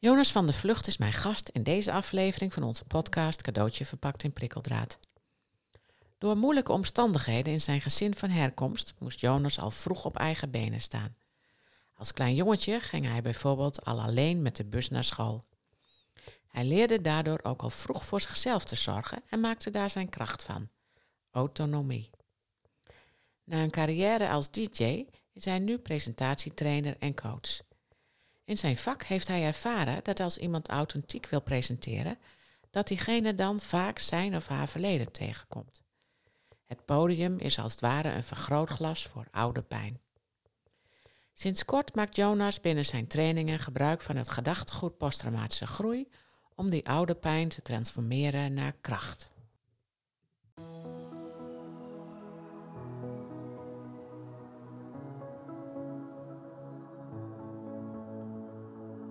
Jonas van de Vlucht is mijn gast in deze aflevering van onze podcast Cadeautje verpakt in prikkeldraad. Door moeilijke omstandigheden in zijn gezin van herkomst moest Jonas al vroeg op eigen benen staan. Als klein jongetje ging hij bijvoorbeeld al alleen met de bus naar school. Hij leerde daardoor ook al vroeg voor zichzelf te zorgen en maakte daar zijn kracht van. Autonomie. Na een carrière als DJ is hij nu presentatietrainer en coach. In zijn vak heeft hij ervaren dat als iemand authentiek wil presenteren, dat diegene dan vaak zijn of haar verleden tegenkomt. Het podium is als het ware een vergrootglas voor oude pijn. Sinds kort maakt Jonas binnen zijn trainingen gebruik van het gedachtegoed posttraumatische groei om die oude pijn te transformeren naar kracht.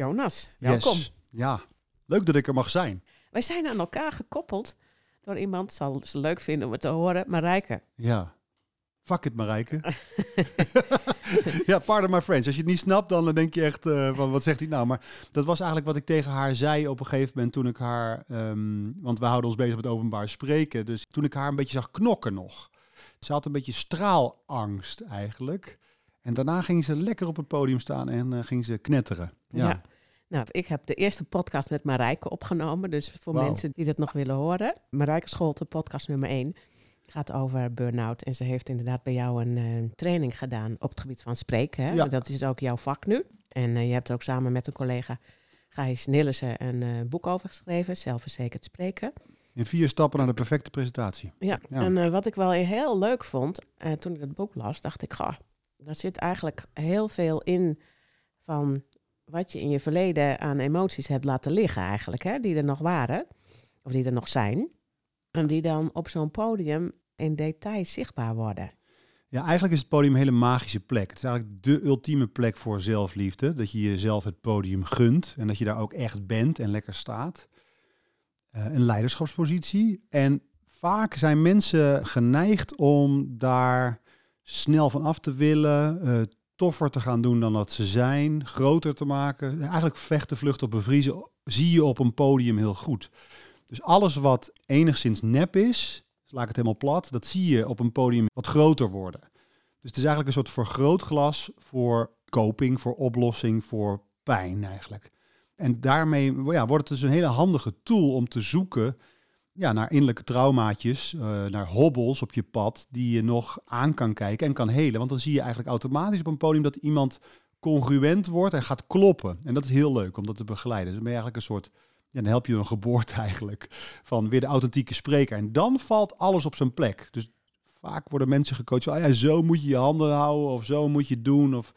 Jonas, welkom. Yes. Ja, leuk dat ik er mag zijn. Wij zijn aan elkaar gekoppeld door iemand, zal ze leuk vinden om het te horen, Marijke. Ja. Fuck it, Marijke. ja, pardon my French. Als je het niet snapt, dan denk je echt uh, van wat zegt hij nou? Maar dat was eigenlijk wat ik tegen haar zei op een gegeven moment toen ik haar... Um, want we houden ons bezig met openbaar spreken. Dus toen ik haar een beetje zag knokken nog. Ze had een beetje straalangst eigenlijk. En daarna ging ze lekker op het podium staan en uh, ging ze knetteren. ja. ja. Nou, ik heb de eerste podcast met Marijke opgenomen. Dus voor wow. mensen die dat nog willen horen. Marijke Scholte, podcast nummer 1. Gaat over burn-out. En ze heeft inderdaad bij jou een uh, training gedaan op het gebied van spreken. Hè? Ja. Dat is ook jouw vak nu. En uh, je hebt er ook samen met een collega Gijs Nillissen een uh, boek over geschreven. Zelfverzekerd spreken. In vier stappen naar de perfecte presentatie. Ja, ja. en wat ik wel heel leuk vond, toen ik het boek las, dacht ik, goh, daar zit eigenlijk heel veel in van wat je in je verleden aan emoties hebt laten liggen eigenlijk, hè, die er nog waren, of die er nog zijn, en die dan op zo'n podium in detail zichtbaar worden. Ja, eigenlijk is het podium een hele magische plek. Het is eigenlijk de ultieme plek voor zelfliefde. Dat je jezelf het podium gunt en dat je daar ook echt bent en lekker staat. Uh, een leiderschapspositie. En vaak zijn mensen geneigd om daar snel van af te willen, uh, toffer te gaan doen dan dat ze zijn, groter te maken. Eigenlijk vechten, vluchten op bevriezen zie je op een podium heel goed. Dus alles wat enigszins nep is, laat ik het helemaal plat, dat zie je op een podium wat groter worden. Dus het is eigenlijk een soort vergrootglas voor coping, voor oplossing, voor pijn eigenlijk. En daarmee ja, wordt het dus een hele handige tool om te zoeken ja, naar innerlijke traumaatjes, uh, naar hobbels op je pad die je nog aan kan kijken en kan helen. Want dan zie je eigenlijk automatisch op een podium dat iemand congruent wordt en gaat kloppen. En dat is heel leuk om dat te begeleiden. Dus dan ben je eigenlijk een soort, ja, dan help je een geboorte eigenlijk van weer de authentieke spreker. En dan valt alles op zijn plek. Dus vaak worden mensen gecoacht, ah ja, zo moet je je handen houden of zo moet je doen of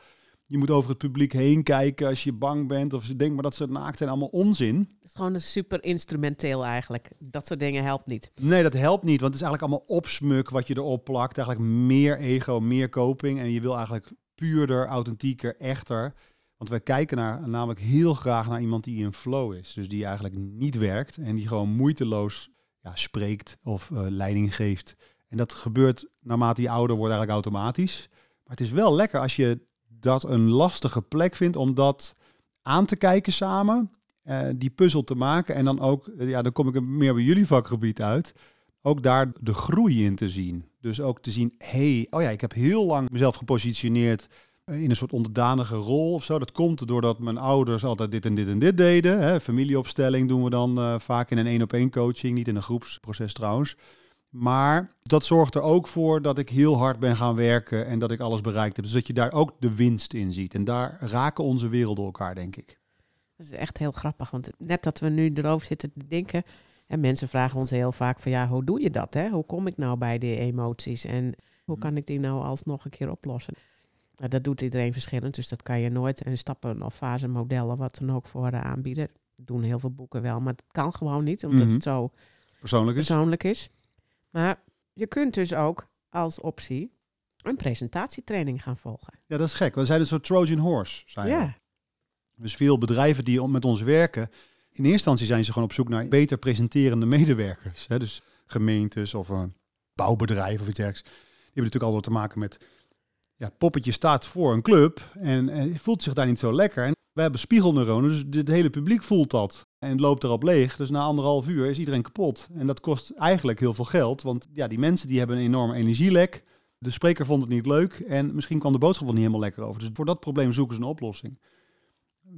je moet over het publiek heen kijken als je bang bent. Of ze denken maar dat ze naakt zijn. Allemaal onzin. Het is gewoon een super instrumenteel eigenlijk. Dat soort dingen helpt niet. Nee, dat helpt niet. Want het is eigenlijk allemaal opsmuk wat je erop plakt. Eigenlijk meer ego, meer coping. En je wil eigenlijk puurder, authentieker, echter. Want wij kijken naar, namelijk heel graag naar iemand die in flow is. Dus die eigenlijk niet werkt. En die gewoon moeiteloos ja, spreekt of uh, leiding geeft. En dat gebeurt naarmate je ouder wordt eigenlijk automatisch. Maar het is wel lekker als je dat een lastige plek vindt om dat aan te kijken samen, uh, die puzzel te maken en dan ook, uh, ja, dan kom ik meer bij jullie vakgebied uit, ook daar de groei in te zien. Dus ook te zien, hey, oh ja, ik heb heel lang mezelf gepositioneerd in een soort onderdanige rol of zo. Dat komt doordat mijn ouders altijd dit en dit en dit deden. Hè. Familieopstelling doen we dan vaak in een één-op-één coaching, niet in een groepsproces trouwens. Maar dat zorgt er ook voor dat ik heel hard ben gaan werken en dat ik alles bereikt heb. Dus dat je daar ook de winst in ziet. En daar raken onze werelden elkaar, denk ik. Dat is echt heel grappig. Want net dat we nu erover zitten te denken, En mensen vragen ons heel vaak van ja, hoe doe je dat? Hè? Hoe kom ik nou bij die emoties? En hoe kan ik die nou alsnog een keer oplossen? Nou, dat doet iedereen verschillend, dus dat kan je nooit in stappen of fasemodellen, wat dan ook voor aanbieden. Dat doen heel veel boeken wel, maar het kan gewoon niet, omdat Mhm. het zo Persoonlijk is. persoonlijk is. Maar je kunt dus ook als optie een presentatietraining gaan volgen. Ja, dat is gek. We zijn een soort Trojan horse. Zijn we. Ja, Dus veel bedrijven die met ons werken, in eerste instantie zijn ze gewoon op zoek naar beter presenterende medewerkers. Hè? Dus gemeentes of een bouwbedrijf of iets dergelijks. Die hebben natuurlijk altijd te maken met, ja, poppetje staat voor een club en, en voelt zich daar niet zo lekker. En we hebben spiegelneuronen, dus het hele publiek voelt dat. En loopt erop leeg, dus na anderhalf uur is iedereen kapot. En dat kost eigenlijk heel veel geld, want ja, die mensen die hebben een enorme energielek. De spreker vond het niet leuk en misschien kwam de boodschap wel niet helemaal lekker over. Dus voor dat probleem zoeken ze een oplossing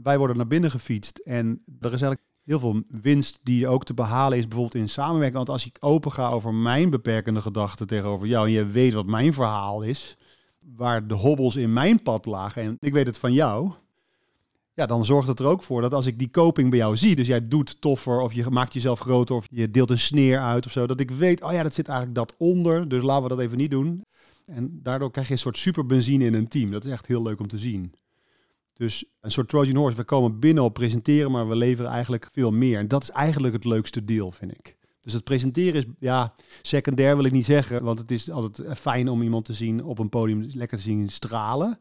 wij worden naar binnen gefietst en er is eigenlijk heel veel winst die ook te behalen is bijvoorbeeld in samenwerking. Want als ik open ga over mijn beperkende gedachten tegenover jou en je weet wat mijn verhaal is, waar de hobbels in mijn pad lagen en ik weet het van jou, ja, dan zorgt het er ook voor dat als ik die coping bij jou zie, dus jij doet toffer of je maakt jezelf groter of je deelt een sneer uit of zo, dat ik weet, oh ja, dat zit eigenlijk dat onder, dus laten we dat even niet doen. En daardoor krijg je een soort superbenzine in een team. Dat is echt heel leuk om te zien. Dus een soort Trojan horse. We komen binnen op presenteren, maar we leveren eigenlijk veel meer. En dat is eigenlijk het leukste deel, vind ik. Dus het presenteren is, ja, secundair wil ik niet zeggen. Want het is altijd fijn om iemand te zien op een podium lekker te zien stralen.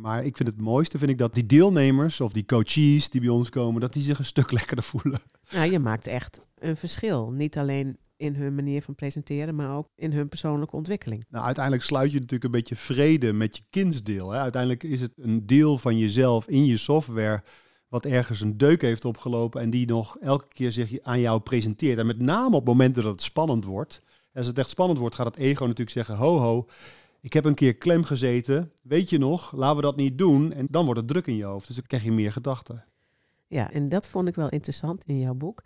Maar ik vind het mooiste, vind ik dat die deelnemers of die coaches die bij ons komen, dat die zich een stuk lekkerder voelen. nou, je maakt echt een verschil. Niet alleen in hun manier van presenteren, maar ook in hun persoonlijke ontwikkeling. Nou, uiteindelijk sluit je natuurlijk een beetje vrede met je kindsdeel. Hè? Uiteindelijk is het een deel van jezelf in je software wat ergens een deuk heeft opgelopen en die nog elke keer zich aan jou presenteert. En met name op momenten dat het spannend wordt. Als het echt spannend wordt, gaat het ego natuurlijk zeggen, ho ho, ik heb een keer klem gezeten, weet je nog, laten we dat niet doen. En dan wordt het druk in je hoofd, dus dan krijg je meer gedachten. Ja, en dat vond ik wel interessant in jouw boek.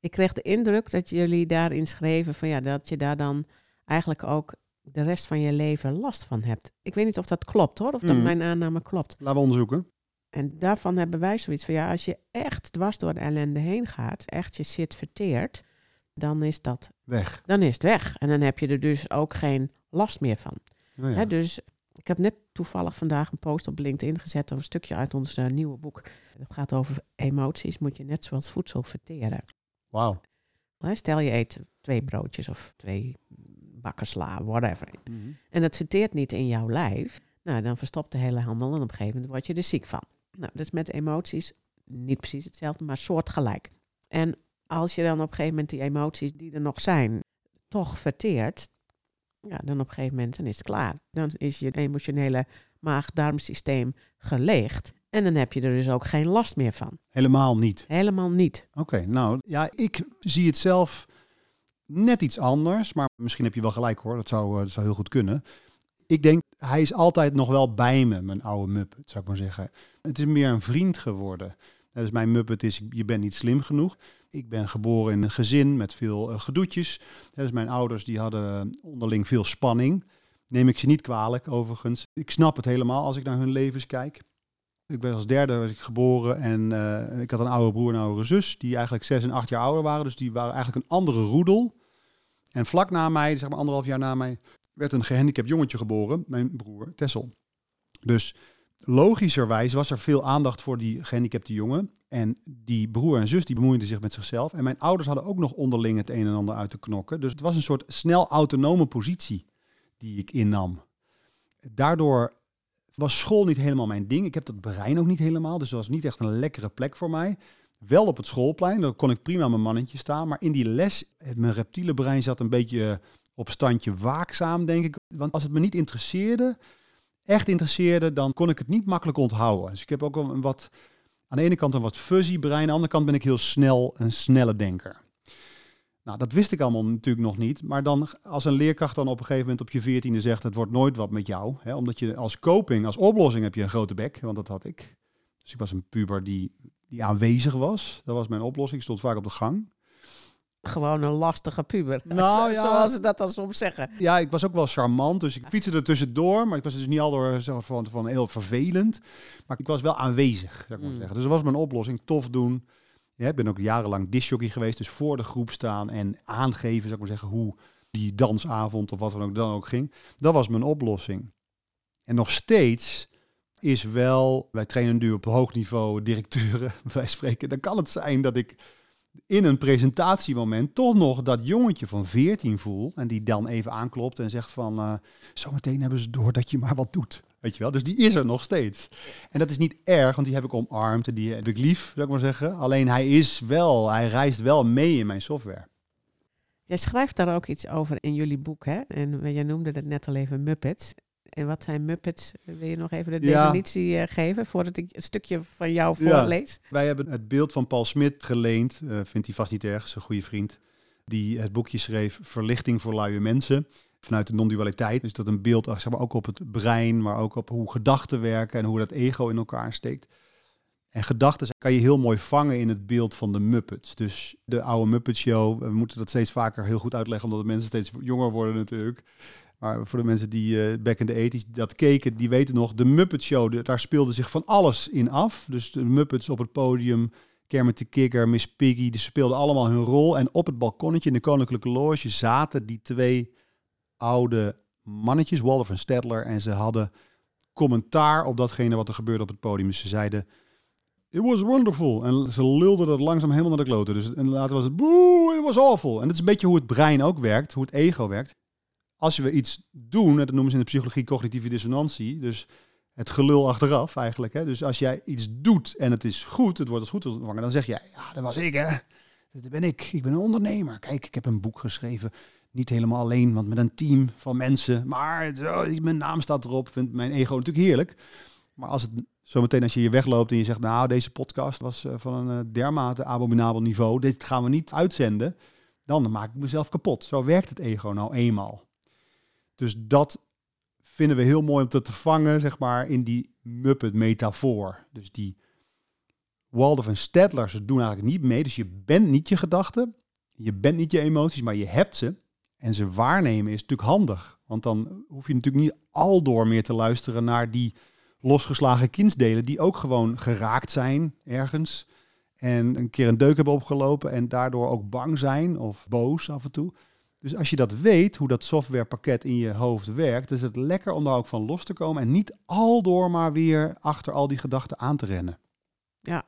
Ik kreeg de indruk dat jullie daarin schreven van ja, dat je daar dan eigenlijk ook de rest van je leven last van hebt. Ik weet niet of dat klopt hoor, of dat Mm. mijn aanname klopt. Laten we onderzoeken. En daarvan hebben wij zoiets van ja, als je echt dwars door de ellende heen gaat, echt je shit verteert, dan is dat, Weg. dan is het weg. En dan heb je er dus ook geen last meer van. Nou ja. Hè, dus ik heb net toevallig vandaag een post op LinkedIn gezet over een stukje uit ons eh, nieuwe boek. Dat gaat over emoties, moet je net zoals voedsel verteren. Wauw. Stel je eet twee broodjes of twee bakken sla, whatever. Mhm. En het verteert niet in jouw lijf. Nou, dan verstopt de hele handel en op een gegeven moment word je er ziek van. Nou, dat is met emoties niet precies hetzelfde, maar soortgelijk. En als je dan op een gegeven moment die emoties die er nog zijn, toch verteert, ja, dan op een gegeven moment dan is het klaar. Dan is je emotionele maag-darmsysteem geleegd. En dan heb je er dus ook geen last meer van. Helemaal niet. Helemaal niet. Oké, nou ja, ik zie het zelf net iets anders, maar misschien heb je wel gelijk hoor, dat zou, eh, dat zou heel goed kunnen. Ik denk, hij is altijd nog wel bij me, mijn oude Muppet, zou ik maar zeggen. Het is meer een vriend geworden. Dus mijn Muppet is, je bent niet slim genoeg. Ik ben geboren in een gezin met veel eh, gedoetjes. Dus mijn ouders die hadden onderling veel spanning. Neem ik ze niet kwalijk, overigens. Ik snap het helemaal als ik naar hun levens kijk. Ik ben als derde was ik geboren en eh, ik had een oude broer en een oudere zus, die eigenlijk zes en acht jaar ouder waren. Dus die waren eigenlijk een andere roedel. En vlak na mij, zeg maar anderhalf jaar na mij, werd een gehandicapt jongetje geboren, mijn broer Tessel. Dus logischerwijs was er veel aandacht voor die gehandicapte jongen. En die broer en zus die bemoeiden zich met zichzelf. En mijn ouders hadden ook nog onderling het een en ander uit te knokken. Dus het was een soort snel autonome positie die ik innam. Daardoor was school niet helemaal mijn ding. Ik heb dat brein ook niet helemaal, dus het was niet echt een lekkere plek voor mij. Wel op het schoolplein, daar kon ik prima mijn mannetje staan. Maar in die les, mijn reptiele brein zat een beetje op standje waakzaam, denk ik. Want als het me niet interesseerde, echt interesseerde, dan kon ik het niet makkelijk onthouden. Dus ik heb ook een wat, aan de ene kant een wat fuzzy brein, aan de andere kant ben ik heel snel een snelle denker. Nou, dat wist ik allemaal natuurlijk nog niet. Maar dan, als een leerkracht dan op een gegeven moment op je veertiende zegt... het wordt nooit wat met jou. Hè, omdat je als coping, als oplossing heb je een grote bek. Want dat had ik. Dus ik was een puber die, die aanwezig was. Dat was mijn oplossing. Ik stond vaak op de gang. Gewoon een lastige puber. Nou, Zo- ja. Zoals ze dat dan soms zeggen. Ja, ik was ook wel charmant. Dus ik fietste er tussendoor. Maar ik was dus niet al zo van, van heel vervelend. Maar ik was wel aanwezig, zou ik maar Mm. zeggen. Dus dat was mijn oplossing. Tof doen. Ja, ik ben ook jarenlang disjockey geweest, dus voor de groep staan en aangeven, zou ik maar zeggen, hoe die dansavond of wat dan ook dan ook ging. Dat was mijn oplossing. En nog steeds is wel, wij trainen nu op hoog niveau directeuren, wij spreken, dan kan het zijn dat ik in een presentatiemoment toch nog dat jongetje van 14 voel en die dan even aanklopt en zegt van, uh, zometeen hebben ze door dat je maar wat doet. Weet je wel? Dus die is er nog steeds. En dat is niet erg, want die heb ik omarmd en die heb ik lief, zou ik maar zeggen. Alleen hij is wel, hij reist wel mee in mijn software. Jij schrijft daar ook iets over in jullie boek, hè? En jij noemde het net al even Muppets. En wat zijn Muppets? Wil je nog even de definitie ja. Eh, geven voordat ik een stukje van jou voorlees? wij hebben het beeld van Paul Smit geleend, uh, vindt hij vast niet erg, zijn goede vriend, die het boekje schreef Verlichting voor luie mensen. Vanuit de non-dualiteit. Dus dat een beeld zeg maar, ook op het brein, maar ook op hoe gedachten werken en hoe dat ego in elkaar steekt. En gedachten kan je heel mooi vangen in het beeld van de Muppets. Dus de oude Muppet Show, we moeten dat steeds vaker heel goed uitleggen, omdat de mensen steeds jonger worden natuurlijk. Maar voor de mensen die uh, back in the 80s dat keken, die weten nog, de Muppet Show, daar speelde zich van alles in af. Dus de Muppets op het podium, Kermit de Kikker, Miss Piggy, die speelden allemaal hun rol. En op het balkonnetje in de Koninklijke Loge zaten die twee oude mannetjes, Waldorf en Stedtler, en ze hadden commentaar op datgene wat er gebeurde op het podium. Dus ze zeiden, it was wonderful. En ze lulden dat langzaam helemaal naar de kloten. Dus en later was het, boe, it was awful. En dat is een beetje hoe het brein ook werkt, hoe het ego werkt als we iets doen, dat noemen ze in de psychologie cognitieve dissonantie, dus het gelul achteraf eigenlijk. Hè? Dus als jij iets doet en het is goed, het wordt als goed ontvangen, dan zeg jij, ja, dat was ik hè, dat ben ik, ik ben een ondernemer. Kijk, ik heb een boek geschreven, niet helemaal alleen, want met een team van mensen, maar mijn naam staat erop, vindt mijn ego natuurlijk heerlijk. Maar als het zometeen als je hier wegloopt en je zegt, nou, deze podcast was uh, van een uh, dermate abominabel niveau, dit gaan we niet uitzenden, dan maak ik mezelf kapot. Zo werkt het ego nou eenmaal. Dus dat vinden we heel mooi om te, te vangen, zeg maar, in die Muppet-metafoor. Dus die Waldorf en Stedtler, ze doen eigenlijk niet mee. Dus je bent niet je gedachten, je bent niet je emoties, maar je hebt ze. En ze waarnemen is natuurlijk handig. Want dan hoef je natuurlijk niet al door meer te luisteren naar die losgeslagen kindsdelen, die ook gewoon geraakt zijn ergens. En een keer een deuk hebben opgelopen en daardoor ook bang zijn of boos af en toe. Dus als je dat weet, hoe dat softwarepakket in je hoofd werkt, is het lekker om daar ook van los te komen en niet al door maar weer achter al die gedachten aan te rennen. Ja.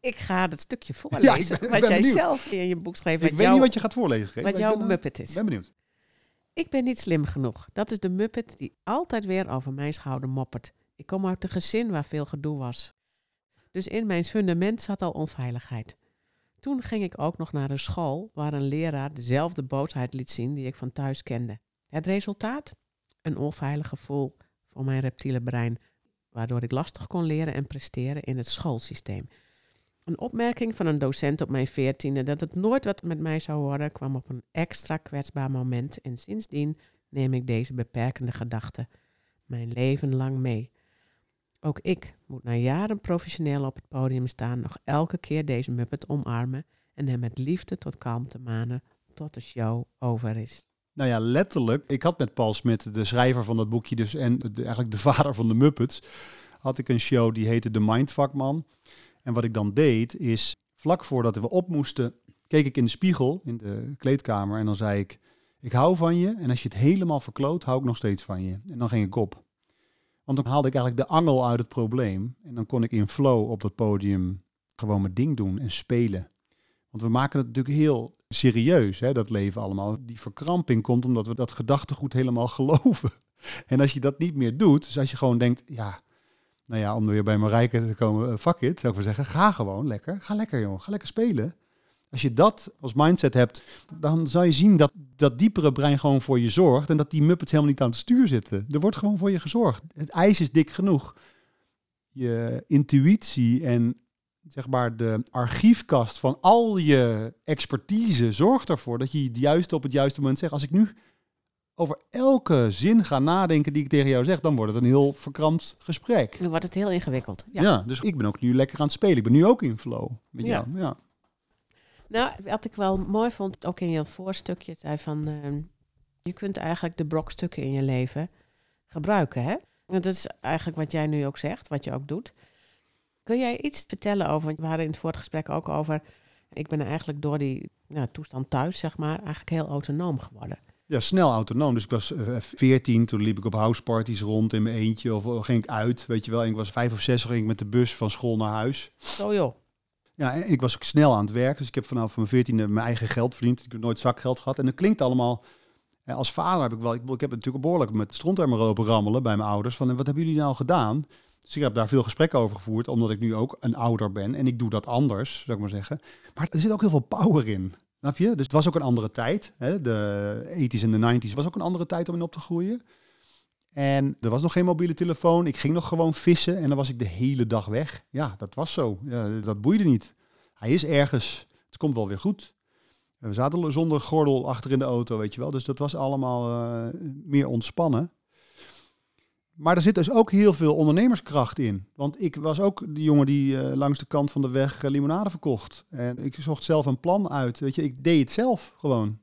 Ik ga het stukje voorlezen ja, wat jij zelf in je boek schreef. Ik weet niet wat je gaat voorlezen. Wat jouw ben, Muppet is. ben benieuwd. Ik ben niet slim genoeg. Dat is de Muppet die altijd weer over mijn schouder moppert. Ik kom uit een gezin waar veel gedoe was. Dus in mijn fundament zat al onveiligheid. Toen ging ik ook nog naar een school waar een leraar dezelfde boosheid liet zien die ik van thuis kende. Het resultaat? Een onveilig gevoel voor mijn reptiele brein, waardoor ik lastig kon leren en presteren in het schoolsysteem. Een opmerking van een docent op mijn veertiende dat het nooit wat met mij zou worden, kwam op een extra kwetsbaar moment en sindsdien neem ik deze beperkende gedachte mijn leven lang mee. Ook ik moet na jaren professioneel op het podium staan, nog elke keer deze Muppet omarmen en hem met liefde tot kalmte manen tot de show over is. Nou ja, letterlijk. Ik had met Paul Smit, de schrijver van dat boekje, dus en eigenlijk de vader van de Muppets, had ik een show die heette De Mindfuckman. En wat ik dan deed is, vlak voordat we op moesten, keek ik in de spiegel in de kleedkamer en dan zei ik, ik hou van je en als je het helemaal verkloot, hou ik nog steeds van je. En dan ging ik op. Want dan haalde ik eigenlijk de angel uit het probleem. En dan kon ik in flow op dat podium gewoon mijn ding doen en spelen. Want we maken het natuurlijk heel serieus, hè, dat leven allemaal. Die verkramping komt omdat we dat gedachtegoed helemaal geloven. En als je dat niet meer doet, dus als je gewoon denkt, ja, nou ja, om weer bij mijn rijken te komen, eh, fuck it, zou ik maar zeggen, ga gewoon lekker, ga lekker jongen, ga lekker spelen. Als je dat als mindset hebt, dan zal je zien dat dat diepere brein gewoon voor je zorgt en dat die muppets helemaal niet aan het stuur zitten. Er wordt gewoon voor je gezorgd. Het ijs is dik genoeg. Je intuïtie en zeg maar de archiefkast van al je expertise zorgt ervoor dat je het juiste op het juiste moment zegt. Als ik nu over elke zin ga nadenken die ik tegen jou zeg, dan wordt het een heel verkrampt gesprek. Dan wordt het heel ingewikkeld. Ja. ja dus ik ben ook nu lekker aan het spelen. Ik ben nu ook in flow met jou. Ja. Nou, wat ik wel mooi vond, ook in je voorstukje, zei van, uh, je kunt eigenlijk de brokstukken in je leven gebruiken, hè? Dat is eigenlijk wat jij nu ook zegt, wat je ook doet. Kun jij iets vertellen over, we hadden in het vorige gesprek ook over, ik ben eigenlijk door die nou, toestand thuis, zeg maar, eigenlijk heel autonoom geworden. Ja, snel autonoom. Dus ik was uh, 14, toen liep ik op houseparties rond in mijn eentje. Of uh, ging ik uit, weet je wel. En ik was vijf of zes, ging ik met de bus van school naar huis. Zo joh. Ja, en ik was ook snel aan het werk. Dus ik heb vanaf mijn veertiende mijn eigen geld verdiend. Ik heb nooit zakgeld gehad. En dat klinkt allemaal... als vader heb ik wel... Ik, heb natuurlijk behoorlijk met strontemmer lopen rammelen bij mijn ouders. Van, wat hebben jullie nou gedaan? Dus ik heb daar veel gesprekken over gevoerd, omdat ik nu ook een ouder ben en ik doe dat anders, zou ik maar zeggen. Maar er zit ook heel veel power in. Snap je? Dus het was ook een andere tijd. Hè? De 80s en de 90s was ook een andere tijd om in op te groeien. En er was nog geen mobiele telefoon. Ik ging nog gewoon vissen en dan was ik de hele dag weg. Ja, dat was zo. Ja, dat boeide niet. Hij is ergens. Het komt wel weer goed. We zaten zonder gordel achter in de auto, weet je wel. Dus dat was allemaal uh, meer ontspannen. Maar er zit dus ook heel veel ondernemerskracht in. Want ik was ook de jongen die uh, langs de kant van de weg uh, limonade verkocht. En ik zocht zelf een plan uit. Weet je, ik deed het zelf gewoon.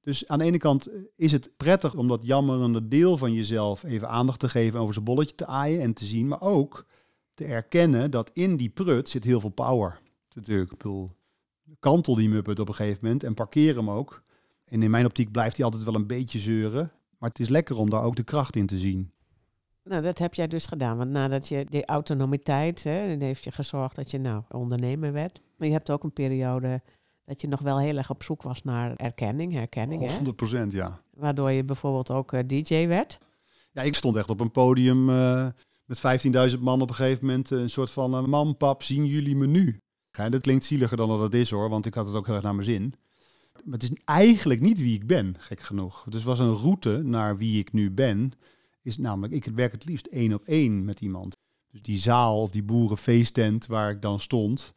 Dus aan de ene kant is het prettig om dat jammerende deel van jezelf even aandacht te geven, over zijn bolletje te aaien en te zien. Maar ook te erkennen dat in die prut zit heel veel power. Natuurlijk, ik kantel die muppet op een gegeven moment en parkeer hem ook. En in mijn optiek blijft hij altijd wel een beetje zeuren. Maar het is lekker om daar ook de kracht in te zien. Nou, dat heb jij dus gedaan. Want nadat je die autonomiteit, hè, heeft je gezorgd dat je nou ondernemer werd. Maar je hebt ook een periode dat je nog wel heel erg op zoek was naar erkenning, herkenning. 100 procent, ja. Waardoor je bijvoorbeeld ook uh, DJ werd. Ja, ik stond echt op een podium uh, met 15.000 man op een gegeven moment. Uh, een soort van, mam, pap, zien jullie me nu? Ja, dat klinkt zieliger dan dat het is hoor, want ik had het ook heel erg naar mijn zin. Maar het is eigenlijk niet wie ik ben, gek genoeg. Dus het was een route naar wie ik nu ben is namelijk, ik werk het liefst één op één met iemand. Dus die zaal of die boerenfeesttent waar ik dan stond.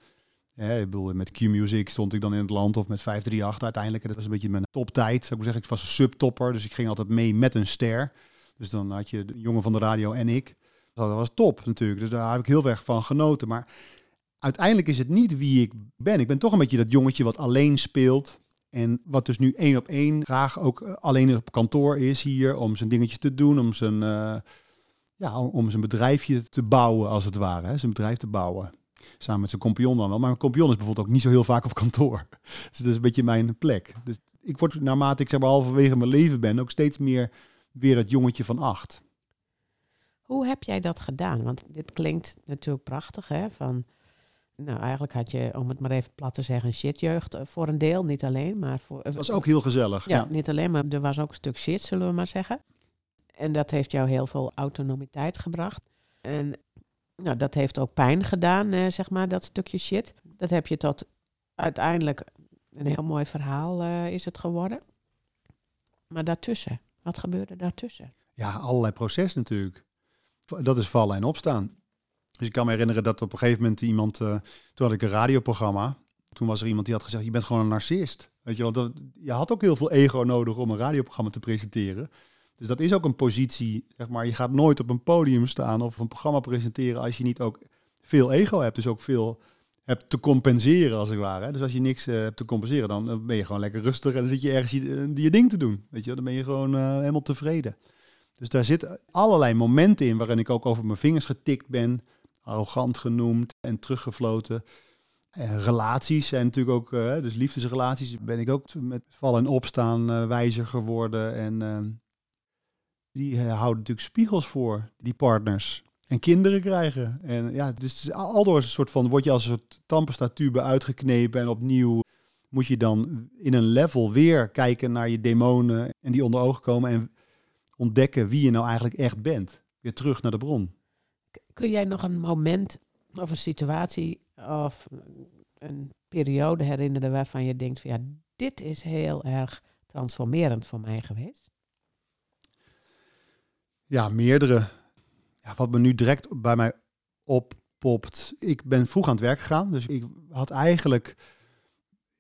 Ik bedoel, met Q-Music stond ik dan in het land of met 538 uiteindelijk. Dat was een beetje mijn toptijd. Ik zeggen, ik was een subtopper, dus ik ging altijd mee met een ster. Dus dan had je de jongen van de radio en ik. Dat was top natuurlijk, dus daar heb ik heel erg van genoten. Maar uiteindelijk is het niet wie ik ben. Ik ben toch een beetje dat jongetje wat alleen speelt. En wat dus nu één op één graag ook eh, alleen op kantoor is hier om zijn dingetjes te doen, om zijn, uh, ja, om zijn bedrijfje te bouwen als het ware, hè, zijn bedrijf te bouwen. Samen met zijn compagnon dan wel. Maar mijn compagnon is bijvoorbeeld ook niet zo heel vaak op kantoor. Dus dat is een beetje mijn plek. Dus ik word naarmate ik zeg maar halverwege mijn leven ben ook steeds meer weer dat jongetje van acht. Hoe heb jij dat gedaan? Want dit klinkt natuurlijk prachtig, hè? Van nou, eigenlijk had je, om het maar even plat te zeggen, een shitjeugd eh, voor een deel. Niet alleen, maar voor... Het was ook heel gezellig. Ja, niet alleen, maar er was ook een stuk shit, zullen we maar zeggen. En dat heeft jou heel veel autonomiteit gebracht. En nou, dat heeft ook pijn gedaan, eh, zeg maar, dat stukje shit. Dat heb je tot uiteindelijk een heel mooi verhaal uh, is het geworden. Maar daartussen, wat gebeurde daartussen? Ja, allerlei proces natuurlijk. Dat is vallen en opstaan. Dus ik kan me herinneren dat op een gegeven moment iemand, uh, toen had ik een radioprogramma. Toen was er iemand die had gezegd, je bent gewoon een narcist. Weet je, want je had ook heel veel ego nodig om een radioprogramma te presenteren. Dus dat is ook een positie, zeg maar, je gaat nooit op een podium staan of een programma presenteren als je niet ook veel ego hebt. Dus ook veel hebt te compenseren, als het ware. Dus als je niks uh, hebt te compenseren, dan ben je gewoon lekker rustig en dan zit je ergens je, je ding te doen. Weet je, dan ben je gewoon uh, helemaal tevreden. Dus daar zitten allerlei momenten in waarin ik ook over mijn vingers getikt ben arrogant genoemd en teruggefloten. En relaties zijn natuurlijk ook, dus liefdesrelaties, ben ik ook met vallen en opstaan wijzer geworden. En uh, die houden natuurlijk spiegels voor, die partners. En kinderen krijgen. En ja, dus aldoor is een soort van, word je als een soort tube uitgeknepen en opnieuw moet je dan in een level weer kijken naar je demonen en die onder ogen komen en ontdekken wie je nou eigenlijk echt bent. Weer terug naar de bron. Kun jij nog een moment of een situatie of een periode herinneren waarvan je denkt van ja, dit is heel erg transformerend voor mij geweest? Ja, meerdere. Ja, wat me nu direct bij mij oppopt. Ik ben vroeg aan het werk gegaan, dus ik had eigenlijk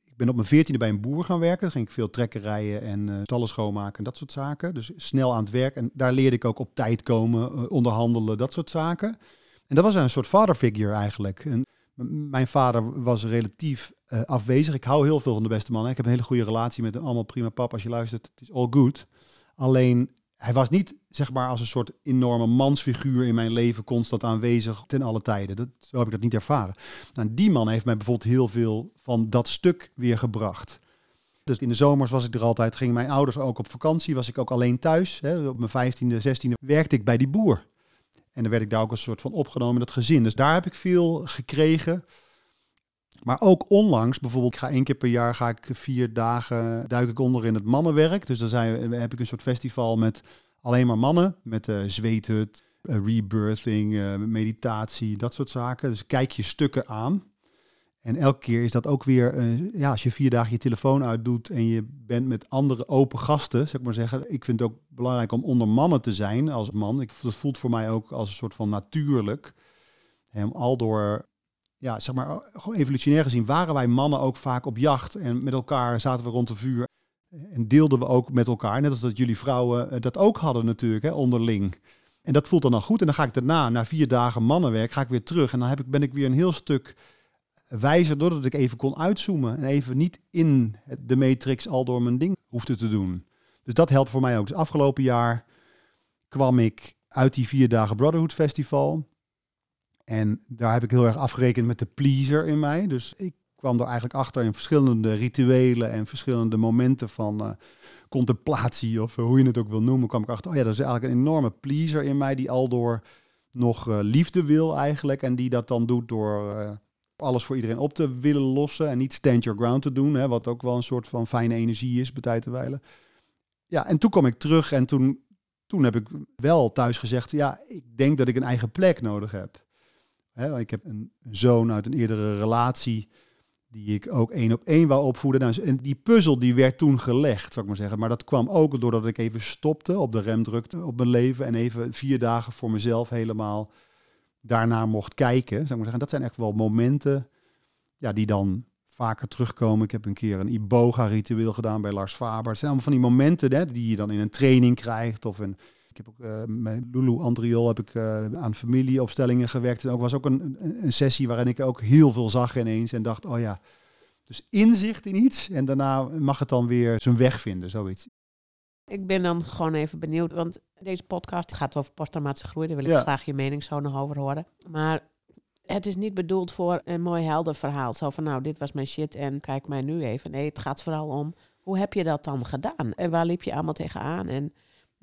ik ben op mijn veertiende bij een boer gaan werken. Dan ging ik veel trekken rijden en uh, stallen schoonmaken en dat soort zaken. Dus snel aan het werk. En daar leerde ik ook op tijd komen, uh, onderhandelen, dat soort zaken. En dat was een soort vaderfigure eigenlijk. En mijn vader was relatief uh, afwezig. Ik hou heel veel van de beste man. Ik heb een hele goede relatie met hem. Allemaal prima papa als je luistert. Het is all good. Alleen hij was niet, zeg maar, als een soort enorme mansfiguur in mijn leven constant aanwezig ten alle tijden. Dat, zo heb ik dat niet ervaren. Nou, die man heeft mij bijvoorbeeld heel veel van dat stuk weer gebracht. Dus in de zomers was ik er altijd, gingen mijn ouders ook op vakantie, was ik ook alleen thuis. Hè. Op mijn 15e, 16e werkte ik bij die boer. En dan werd ik daar ook een soort van opgenomen in dat gezin. Dus daar heb ik veel gekregen. Maar ook onlangs, bijvoorbeeld, ik ga één keer per jaar ga ik vier dagen duik ik onder in het mannenwerk. Dus dan zijn, heb ik een soort festival met alleen maar mannen, met uh, zweethut, uh, rebirthing, uh, meditatie, dat soort zaken. Dus kijk je stukken aan. En elke keer is dat ook weer, ja, als je vier dagen je telefoon uitdoet en je bent met andere open gasten, zeg ik maar zeggen. Ik vind het ook belangrijk om onder mannen te zijn als man. Ik, dat voelt voor mij ook als een soort van natuurlijk. En al door ja, zeg maar, gewoon evolutionair gezien waren wij mannen ook vaak op jacht. En met elkaar zaten we rond de vuur. En deelden we ook met elkaar. Net als dat jullie vrouwen eh, dat ook hadden natuurlijk, hè, onderling. En dat voelt dan al goed. En dan ga ik daarna, na vier dagen mannenwerk, ga ik weer terug. En dan heb ik, ben ik weer een heel stuk wijzer, doordat ik even kon uitzoomen. En even niet in de matrix al door mijn ding hoefde te doen. Dus dat helpt voor mij ook. Dus afgelopen jaar kwam ik uit die vier dagen Brotherhood Festival. En daar heb ik heel erg afgerekend met de pleaser in mij. Dus ik kwam er eigenlijk achter in verschillende rituelen en verschillende momenten van uh, contemplatie, of uh, hoe je het ook wil noemen, kwam ik achter, oh ja, dat is eigenlijk een enorme pleaser in mij die al door nog uh, liefde wil eigenlijk. En die dat dan doet door alles voor iedereen op te willen lossen en niet stand your ground te doen, hè, wat ook wel een soort van fijne energie is bij te wijlen. Ja, en toen kwam ik terug en toen, toen heb ik wel thuis gezegd, ja, ik denk dat ik een eigen plek nodig heb. Ik heb een zoon uit een eerdere relatie die ik ook één op één wou opvoeden. Nou, en die puzzel die werd toen gelegd, zou ik maar zeggen. Maar dat kwam ook doordat ik even stopte, op de rem drukte op mijn leven en even vier dagen voor mezelf helemaal daarna mocht kijken. Zou ik maar zeggen. Dat zijn echt wel momenten ja, die dan vaker terugkomen. Ik heb een keer een iboga-ritueel gedaan bij Lars Faber. Het zijn allemaal van die momenten hè, die je dan in een training krijgt of een ik heb ook uh, met Lulu Andriol heb ik uh, aan familieopstellingen gewerkt. En ook was ook een, een, sessie waarin ik ook heel veel zag ineens en dacht, oh ja, dus inzicht in iets en daarna mag het dan weer zijn weg vinden, zoiets. Ik ben dan gewoon even benieuwd, want deze podcast gaat over posttraumatische groei. Daar wil ik ja. graag je mening zo nog over horen. Maar het is niet bedoeld voor een mooi helder verhaal. Zo van, nou, dit was mijn shit en kijk mij nu even. Nee, het gaat vooral om, hoe heb je dat dan gedaan? En waar liep je allemaal tegenaan? En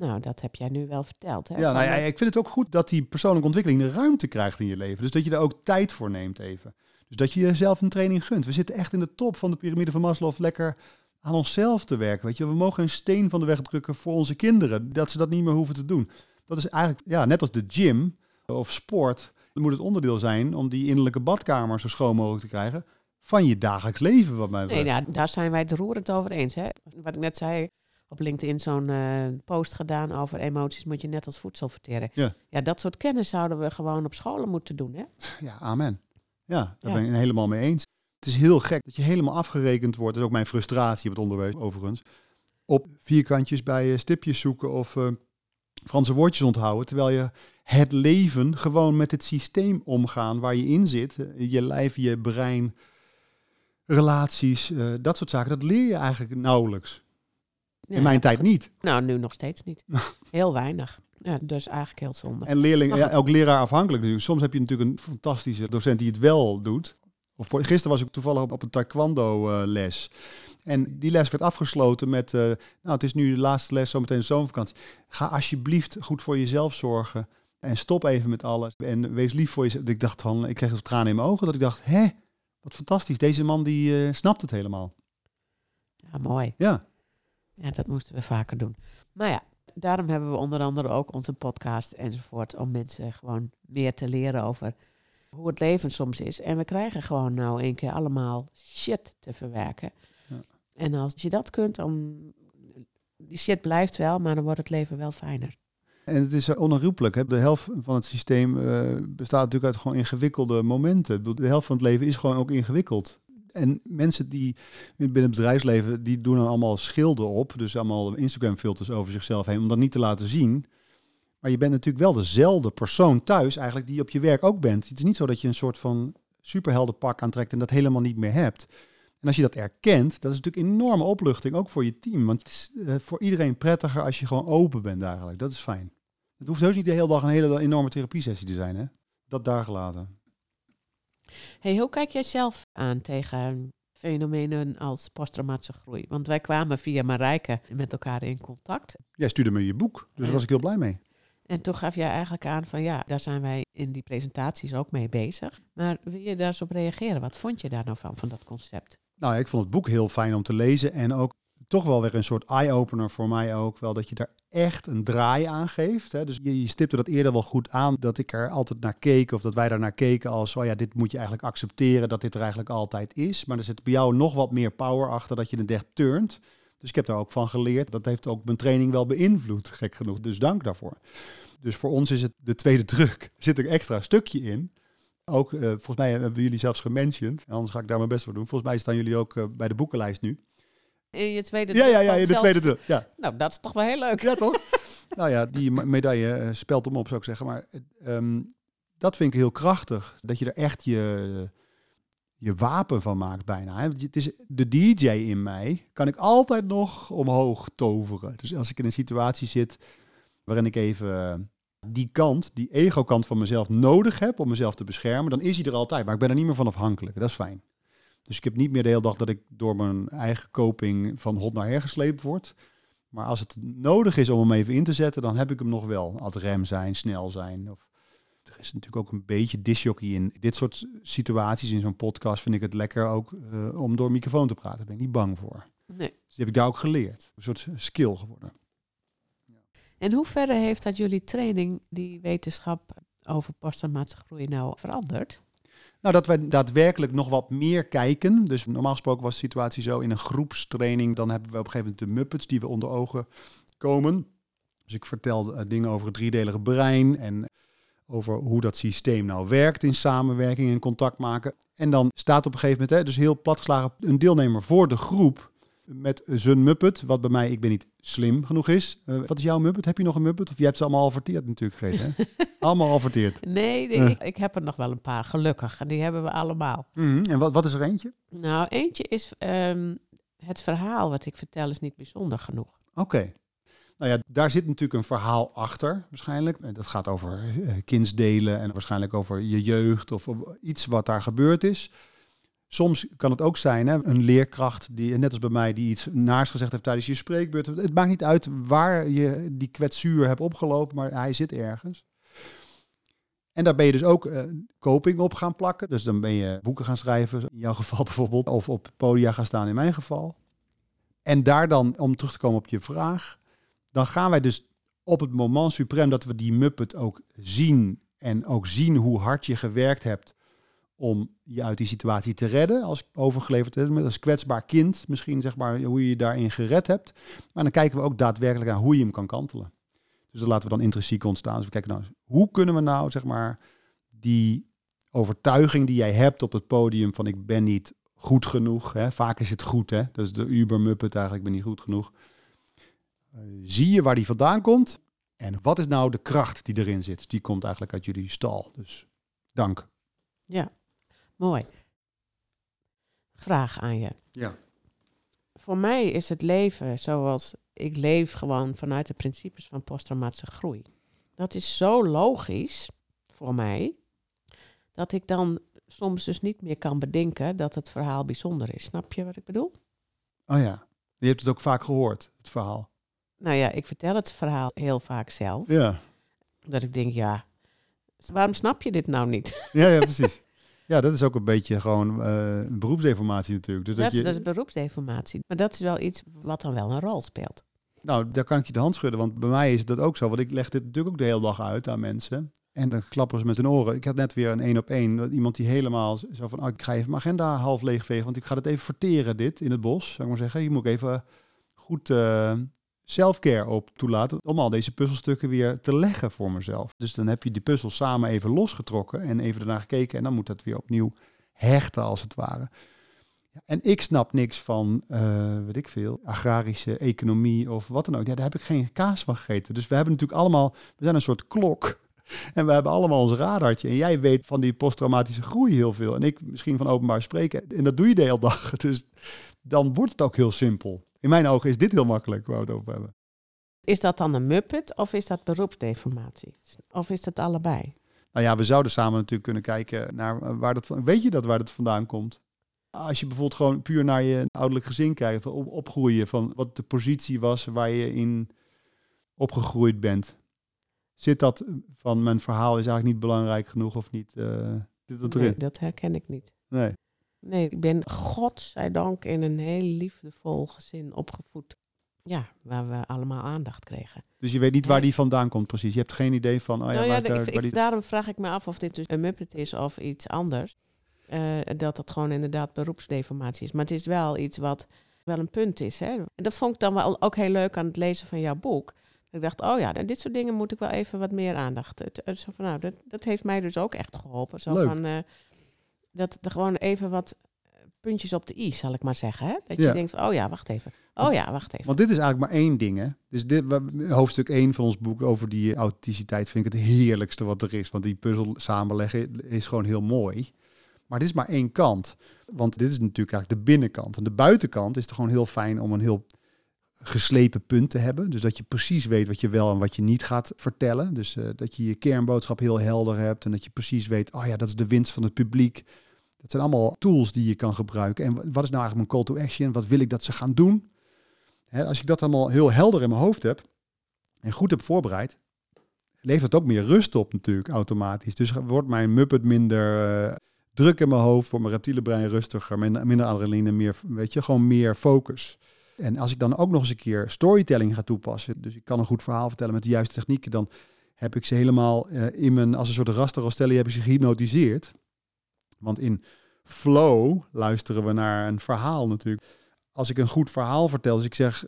nou, dat heb jij nu wel verteld. Hè? Ja, nou ja, ik vind het ook goed dat die persoonlijke ontwikkeling de ruimte krijgt in je leven. Dus dat je er ook tijd voor neemt even. Dus dat je jezelf een training gunt. We zitten echt in de top van de piramide van Maslow lekker aan onszelf te werken. Weet je, we mogen een steen van de weg drukken voor onze kinderen, dat ze dat niet meer hoeven te doen. Dat is eigenlijk, ja, net als de gym of sport, moet het onderdeel zijn om die innerlijke badkamer zo schoon mogelijk te krijgen van je dagelijks leven, wat mij betreft. Nee, nou, daar zijn wij het roerend over eens. Hè? Wat ik net zei, op LinkedIn zo'n uh, post gedaan over emoties moet je net als voedsel verteren. Ja. ja, dat soort kennis zouden we gewoon op scholen moeten doen. Hè? Ja, amen. Ja, daar ben ik helemaal mee eens. Het is heel gek dat je helemaal afgerekend wordt. Dat is ook mijn frustratie het onderwijs, overigens. Op vierkantjes bij uh, stipjes zoeken of uh, Franse woordjes onthouden. Terwijl je het leven gewoon met het systeem omgaan waar je in zit. Je lijf, je brein, relaties, dat soort zaken. Dat leer je eigenlijk nauwelijks in mijn tijd niet. Nou, nu nog steeds niet. Heel weinig. Ja, dus eigenlijk heel zonde. En leerling, ja, elk leraar afhankelijk. Dus soms heb je natuurlijk een fantastische docent die het wel doet. Of gisteren was ik toevallig op, op een taekwondo uh, les. En die les werd afgesloten met, uh, nou het is nu de laatste les, zometeen zomervakantie. Ga alsjeblieft goed voor jezelf zorgen. En stop even met alles. En wees lief voor jezelf. Ik dacht van, ik kreeg het tranen in mijn ogen. Dat ik dacht, hè, wat fantastisch. Deze man die uh, snapt het helemaal. Ja, mooi. Ja. Ja, dat moesten we vaker doen. Maar ja, daarom hebben we onder andere ook onze podcast enzovoort. Om mensen gewoon meer te leren over hoe het leven soms is. En we krijgen gewoon nou een keer allemaal shit te verwerken. Ja. En als je dat kunt, dan... Die shit blijft wel, maar dan wordt het leven wel fijner. En het is onherroepelijk. Hè? De helft van het systeem uh, bestaat natuurlijk uit gewoon ingewikkelde momenten. De helft van het leven is gewoon ook ingewikkeld en mensen die binnen het bedrijfsleven, die doen dan allemaal schilden op. Dus allemaal Instagram filters over zichzelf heen, om dat niet te laten zien. Maar je bent natuurlijk wel dezelfde persoon thuis eigenlijk die op je werk ook bent. Het is niet zo dat je een soort van superheldenpak aantrekt en dat helemaal niet meer hebt. En als je dat erkent, dat is natuurlijk een enorme opluchting, ook voor je team. Want het is eh, voor iedereen prettiger als je gewoon open bent eigenlijk. Dat is fijn. Het hoeft heus niet de hele dag een hele enorme therapiesessie te zijn, hè? Dat daar gelaten. Hey, hoe kijk jij zelf aan tegen fenomenen als posttraumatische groei? Want wij kwamen via Marijke met elkaar in contact. Jij stuurde me je boek, dus daar was ik heel blij mee. En toen gaf jij eigenlijk aan van ja, daar zijn wij in die presentaties ook mee bezig. Maar wil je daar eens op reageren? Wat vond je daar nou van, van dat concept? Nou, ik vond het boek heel fijn om te lezen en ook toch wel weer een soort eye-opener voor mij ook. Wel dat je daar echt een draai aan geeft. Hè. Dus je, je stipte dat eerder wel goed aan, dat ik er altijd naar keek of dat wij daar naar keken als, oh ja, dit moet je eigenlijk accepteren dat dit er eigenlijk altijd is. Maar er zit bij jou nog wat meer power achter dat je het echt turnt. Dus ik heb daar ook van geleerd. Dat heeft ook mijn training wel beïnvloed, gek genoeg. Dus dank daarvoor. Dus voor ons is het de tweede druk. Er zit een extra stukje in. Ook, uh, volgens mij hebben jullie zelfs gementiond. Anders ga ik daar mijn best voor doen. Volgens mij staan jullie ook uh, bij de boekenlijst nu. In je tweede Ja, ja, ja, in de zelf... tweede druk. Ja. Nou, dat is toch wel heel leuk. Ja, toch? nou ja, die medaille uh, spelt hem op, zou ik zeggen. Maar um, dat vind ik heel krachtig. Dat je er echt je, je wapen van maakt bijna. Hè. Het is de DJ in mij. Kan ik altijd nog omhoog toveren. Dus als ik in een situatie zit waarin ik even die kant, die ego-kant van mezelf nodig heb om mezelf te beschermen, dan is hij er altijd. Maar ik ben er niet meer van afhankelijk. Dat is fijn. Dus ik heb niet meer de hele dag dat ik door mijn eigen coping van hot naar her gesleept word. Maar als het nodig is om hem even in te zetten, dan heb ik hem nog wel. Ad rem zijn, snel zijn. Of, er is natuurlijk ook een beetje disjockey in dit soort situaties. In zo'n podcast vind ik het lekker ook uh, om door microfoon te praten. Daar ben ik niet bang voor. Nee. Dus die heb ik daar ook geleerd. Een soort skill geworden. En hoe verder heeft dat jullie training, die wetenschap over posttraumatische groei, nou veranderd? Nou, dat wij daadwerkelijk nog wat meer kijken. Dus normaal gesproken was de situatie zo in een groepstraining. Dan hebben we op een gegeven moment de Muppets die we onder ogen komen. Dus ik vertel uh, dingen over het driedelige brein en over hoe dat systeem nou werkt in samenwerking en contact maken. En dan staat op een gegeven moment, hè, dus heel platgeslagen, een deelnemer voor de groep met zijn Muppet, wat bij mij, ik ben niet slim genoeg is. Uh, wat is jouw Muppet? Heb je nog een Muppet? Of je hebt ze allemaal al verteerd natuurlijk, Greet, hè? allemaal al verteerd. Nee, uh. ik, ik, heb er nog wel een paar, gelukkig. En die hebben we allemaal. Mm -hmm. En wat, wat is er eentje? Nou, eentje is um, het verhaal wat ik vertel is niet bijzonder genoeg. Oké. Okay. Nou ja, daar zit natuurlijk een verhaal achter, waarschijnlijk. Dat gaat over kindsdelen en waarschijnlijk over je jeugd of iets wat daar gebeurd is. Soms kan het ook zijn, hè, een leerkracht, die, net als bij mij, die iets naars gezegd heeft tijdens je spreekbeurt. Het maakt niet uit waar je die kwetsuur hebt opgelopen, maar hij zit ergens. En daar ben je dus ook uh, coping op gaan plakken. Dus dan ben je boeken gaan schrijven, in jouw geval bijvoorbeeld, of op podia gaan staan in mijn geval. En daar dan, om terug te komen op je vraag, dan gaan wij dus op het moment suprem dat we die Muppet ook zien en ook zien hoe hard je gewerkt hebt om je uit die situatie te redden. Als overgeleverd met als kwetsbaar kind, misschien zeg maar hoe je je daarin gered hebt. Maar dan kijken we ook daadwerkelijk naar hoe je hem kan kantelen. Dus dat laten we dan intrinsiek ontstaan. Dus we kijken nou, hoe kunnen we nou zeg maar die overtuiging die jij hebt op het podium van ik ben niet goed genoeg. Hè? Vaak is het goed, hè? Dat is de Uber Muppet eigenlijk, ben niet goed genoeg. Uh, zie je waar die vandaan komt? En wat is nou de kracht die erin zit? Die komt eigenlijk uit jullie stal. Dus dank. Ja, Mooi. Vraag aan je. Ja. Voor mij is het leven zoals ik leef gewoon vanuit de principes van posttraumatische groei. Dat is zo logisch voor mij dat ik dan soms dus niet meer kan bedenken dat het verhaal bijzonder is. Snap je wat ik bedoel? Oh ja, je hebt het ook vaak gehoord, het verhaal. Nou ja, ik vertel het verhaal heel vaak zelf. Ja. Dat ik denk, ja, waarom snap je dit nou niet? Ja, ja, precies. Ja, dat is ook een beetje gewoon uh, beroepsdeformatie natuurlijk. Dus dat, dat, is, je, dat is beroepsdeformatie. Maar dat is wel iets wat dan wel een rol speelt. Nou, daar kan ik je de hand schudden, want bij mij is dat ook zo. Want ik leg dit natuurlijk ook de hele dag uit aan mensen. En dan klappen ze met hun oren. Ik had net weer een één op één. Iemand die helemaal zo van, oh, ik ga even mijn agenda half leegvegen, want ik ga het even verteren dit in het bos. Zou ik maar zeggen. Je moet even goed uh, selfcare op toelaten om al deze puzzelstukken weer te leggen voor mezelf. Dus dan heb je die puzzel samen even losgetrokken en even ernaar gekeken en dan moet dat weer opnieuw hechten als het ware. En ik snap niks van, uh, weet ik veel, agrarische economie of wat dan ook. Ja, daar heb ik geen kaas van gegeten. Dus we hebben natuurlijk allemaal, we zijn een soort klok En we hebben allemaal ons radartje. En jij weet van die posttraumatische groei heel veel. En ik misschien van openbaar spreken. En dat doe je de hele dag. Dus dan wordt het ook heel simpel. In mijn ogen is dit heel makkelijk waar we het over hebben. Is dat dan een muppet of is dat beroepsdeformatie? Of is dat allebei? Nou ja, we zouden samen natuurlijk kunnen kijken naar waar dat van. Weet je dat waar dat vandaan komt? Als je bijvoorbeeld gewoon puur naar je ouderlijk gezin kijkt, op, opgroeien, van wat de positie was waar je in opgegroeid bent. Zit dat van mijn verhaal is eigenlijk niet belangrijk genoeg of niet? Uh, zit dat erin? Nee, dat herken ik niet. Nee. Nee, ik ben godzijdank in een heel liefdevol gezin opgevoed. Ja, waar we allemaal aandacht kregen. Dus je weet niet waar die vandaan komt precies? Je hebt geen idee van... Oh ja, nou ja, waar, ik, die... Daarom vraag ik me af of dit dus een Muppet is of iets anders. Uh, dat het gewoon inderdaad beroepsdeformatie is. Maar het is wel iets wat wel een punt is. Hè? En dat vond ik dan wel ook heel leuk aan het lezen van jouw boek. Ik dacht, oh ja, dit soort dingen moet ik wel even wat meer aandacht. Het, het, van, nou, dat, dat heeft mij dus ook echt geholpen. Zo leuk. van, uh, dat er gewoon even wat puntjes op de i, zal ik maar zeggen. Hè? Dat je denkt, van, oh ja, wacht even. Oh ja, wacht even. Want dit is eigenlijk maar één ding, hè? Dus dit, hoofdstuk 1 van ons boek over die authenticiteit vind ik het heerlijkste wat er is. Want die puzzel samenleggen is gewoon heel mooi. Maar dit is maar één kant. Want dit is natuurlijk eigenlijk de binnenkant. En de buitenkant is het gewoon heel fijn om een heel geslepen punt te hebben. Dus dat je precies weet wat je wel en wat je niet gaat vertellen. Dus uh, dat je je kernboodschap heel helder hebt. En dat je precies weet, oh ja, dat is de winst van het publiek. Dat zijn allemaal tools die je kan gebruiken. En wat is nou eigenlijk mijn call to action? Wat wil ik dat ze gaan doen? Als ik dat allemaal heel helder in mijn hoofd heb en goed heb voorbereid, levert het ook meer rust op natuurlijk automatisch. Dus wordt mijn muppet minder uh, druk in mijn hoofd, wordt mijn reptiele brein rustiger, minder adrenaline, meer, weet je, gewoon meer focus. En als ik dan ook nog eens een keer storytelling ga toepassen, dus ik kan een goed verhaal vertellen met de juiste technieken, dan heb ik ze helemaal uh, in mijn, als een soort rasterrostellie, heb ik ze gehypnotiseerd. Want in flow luisteren we naar een verhaal natuurlijk. Als ik een goed verhaal vertel, dus ik zeg,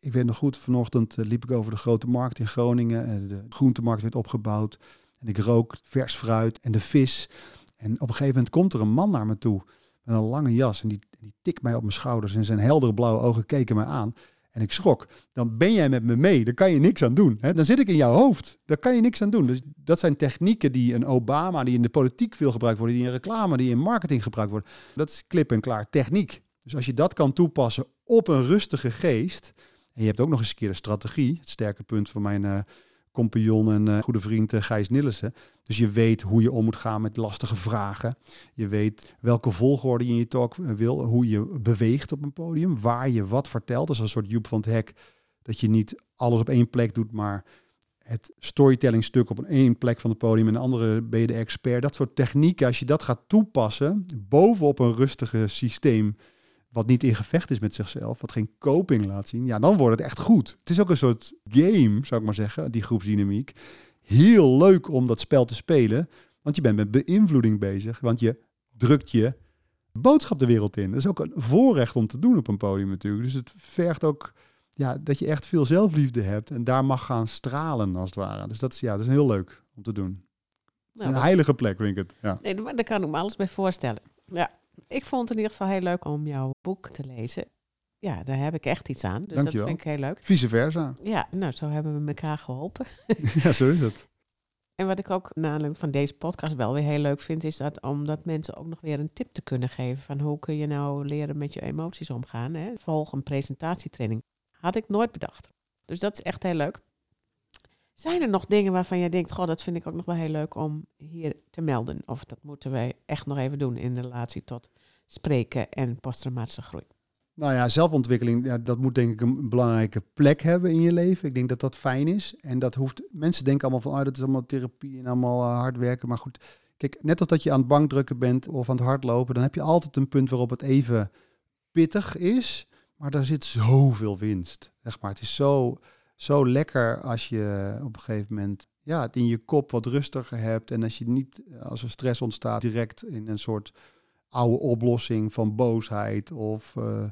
ik weet nog goed, vanochtend eh, liep ik over de grote markt in Groningen. en De groentemarkt werd opgebouwd. En ik rook vers fruit en de vis. En op een gegeven moment komt er een man naar me toe met een lange jas. En die, die tikt mij op mijn schouders en zijn heldere blauwe ogen keken mij aan. En ik schrok. Dan ben jij met me mee. Daar kan je niks aan doen. Hè? Dan zit ik in jouw hoofd. Daar kan je niks aan doen. Dus dat zijn technieken die een Obama, die in de politiek veel gebruikt worden, die in reclame, die in marketing gebruikt worden. Dat is klip en klaar techniek. Dus als je dat kan toepassen op een rustige geest. En je hebt ook nog eens een keer de strategie. Het sterke punt van mijn uh, compagnon en uh, goede vriend uh, Gijs Nillissen. Dus je weet hoe je om moet gaan met lastige vragen. Je weet welke volgorde je in je talk wil. Hoe je beweegt op een podium. Waar je wat vertelt. Dus een soort Joep van het Hek. Dat je niet alles op één plek doet, maar het storytelling stuk op een één plek van het podium en de andere ben je de expert. Dat soort technieken, als je dat gaat toepassen, bovenop een rustige systeem, wat niet in gevecht is met zichzelf, wat geen coping laat zien, ja, dan wordt het echt goed. Het is ook een soort game, zou ik maar zeggen, die groepsdynamiek. Heel leuk om dat spel te spelen, want je bent met beïnvloeding bezig, want je drukt je boodschap de wereld in. Dat is ook een voorrecht om te doen op een podium natuurlijk. Dus het vergt ook ja, dat je echt veel zelfliefde hebt en daar mag gaan stralen als het ware. Dus dat is, ja, dat is heel leuk om te doen. Nou, een heilige plek, vind ik het. Ja. Nee, daar kan ik me alles bij voorstellen. Ja, ik vond het in ieder geval heel leuk om jouw boek te lezen. Ja, daar heb ik echt iets aan. Dus Dankjewel. dat vind ik heel leuk. Vice versa. Ja, nou, zo hebben we elkaar geholpen. ja, zo is het. En wat ik ook na van deze podcast wel weer heel leuk vind, is dat omdat mensen ook nog weer een tip te kunnen geven van hoe kun je nou leren met je emoties omgaan. Hè? Volg een presentatietraining. Had ik nooit bedacht. Dus dat is echt heel leuk. Zijn er nog dingen waarvan je denkt, goh, dat vind ik ook nog wel heel leuk om hier te melden? Of dat moeten wij echt nog even doen in relatie tot spreken en posttraumatische groei? Nou ja, zelfontwikkeling, ja, dat moet denk ik een belangrijke plek hebben in je leven. Ik denk dat dat fijn is. En dat hoeft, mensen denken allemaal van, oh, dat is allemaal therapie en allemaal uh, hard werken. Maar goed, kijk, net als dat je aan het bankdrukken bent of aan het hardlopen, dan heb je altijd een punt waarop het even pittig is. Maar daar zit zoveel winst. Zeg maar. Het is zo, zo lekker als je op een gegeven moment ja, het in je kop wat rustiger hebt. En als je niet, als er stress ontstaat, direct in een soort oude oplossing van boosheid of uh,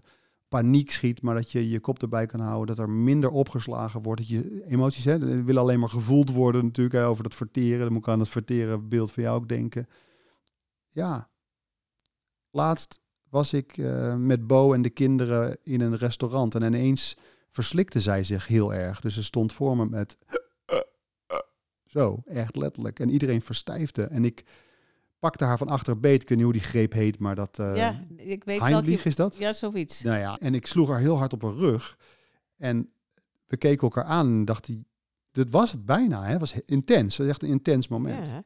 paniek schiet, maar dat je je kop erbij kan houden, dat er minder opgeslagen wordt. Dat je emoties hè, willen alleen maar gevoeld worden natuurlijk over dat verteren. Dan moet ik aan het verteren beeld van jou ook denken. Ja, laatst was ik uh, met Bo en de kinderen in een restaurant en ineens verslikte zij zich heel erg. Dus ze stond voor me met Zo, echt letterlijk. En iedereen verstijfde. En ik pakte haar van achter beet. Ik weet niet hoe die greep heet, maar dat... Uh, ja, ik weet Heimlich is dat? Ja, zoiets. Nou ja, en ik sloeg haar heel hard op haar rug. En we keken elkaar aan en dacht hij... Dit was het bijna, hè? Het was intens. Het was echt een intens moment. Ja.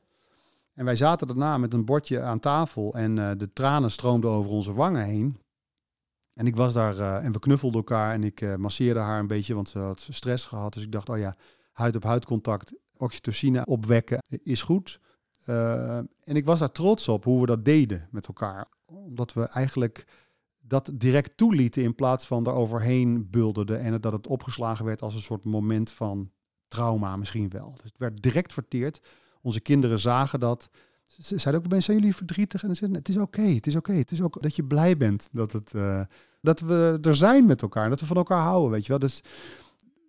En wij zaten daarna met een bordje aan tafel en uh, de tranen stroomden over onze wangen heen. En ik was daar uh, en we knuffelden elkaar en ik uh, masseerde haar een beetje, want ze had stress gehad. Dus ik dacht, oh ja, huid op huid contact, oxytocine opwekken is goed. en ik was daar trots op hoe we dat deden met elkaar. Omdat we eigenlijk dat direct toelieten in plaats van daar overheen bulderden. En dat het opgeslagen werd als een soort moment van trauma misschien wel. Dus het werd direct verteerd. Onze kinderen zagen dat. Ze zeiden ook, zijn jullie verdrietig? En ze zeiden, het is oké, het is oké. Het is ook dat je blij bent dat, het, uh, dat we er zijn met elkaar. Dat we van elkaar houden, weet je wel. Dus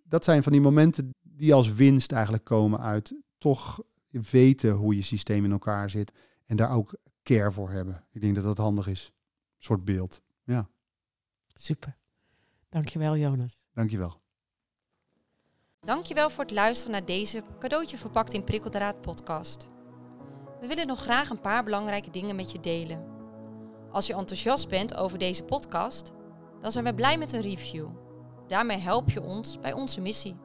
dat zijn van die momenten die als winst eigenlijk komen uit toch weten hoe je systeem in elkaar zit. En daar ook care voor hebben. Ik denk dat dat handig is. Een soort beeld. Ja. Super. Dankjewel, Jonas. Dankjewel. Dankjewel voor het luisteren naar deze cadeautje verpakt in prikkeldraad podcast. We willen nog graag een paar belangrijke dingen met je delen. Als je enthousiast bent over deze podcast, dan zijn we blij met een review. Daarmee help je ons bij onze missie.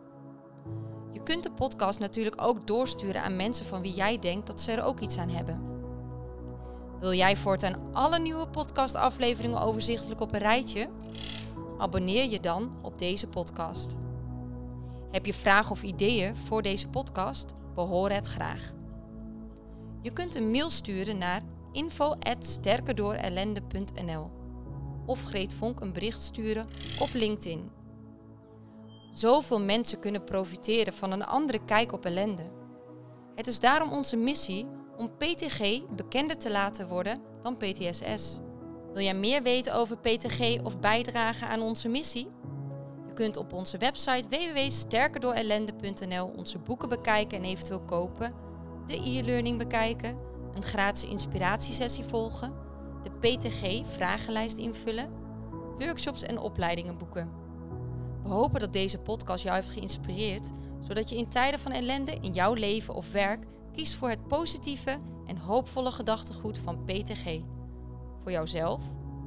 Je kunt de podcast natuurlijk ook doorsturen aan mensen van wie jij denkt dat ze er ook iets aan hebben. Wil jij voortaan alle nieuwe podcastafleveringen overzichtelijk op een rijtje? Abonneer je dan op deze podcast. Heb je vragen of ideeën voor deze podcast? We horen het graag. Je kunt een mail sturen naar info@sterkerdoorellende.nl of Greet Vonk een bericht sturen op LinkedIn. Zoveel mensen kunnen profiteren van een andere kijk op ellende. Het is daarom onze missie om PTG bekender te laten worden dan PTSS. Wil jij meer weten over PTG of bijdragen aan onze missie? Je kunt op onze website www.sterkerdoorellende.nl onze boeken bekijken en eventueel kopen, de e-learning bekijken, een gratis inspiratiesessie volgen, de PTG-vragenlijst invullen, workshops en opleidingen boeken. We hopen dat deze podcast jou heeft geïnspireerd, zodat je in tijden van ellende in jouw leven of werk kiest voor het positieve en hoopvolle gedachtegoed van PTG. Voor jouzelf,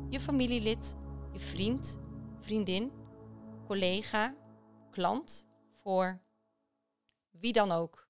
je familielid, je vriend, vriendin, collega, klant, voor wie dan ook.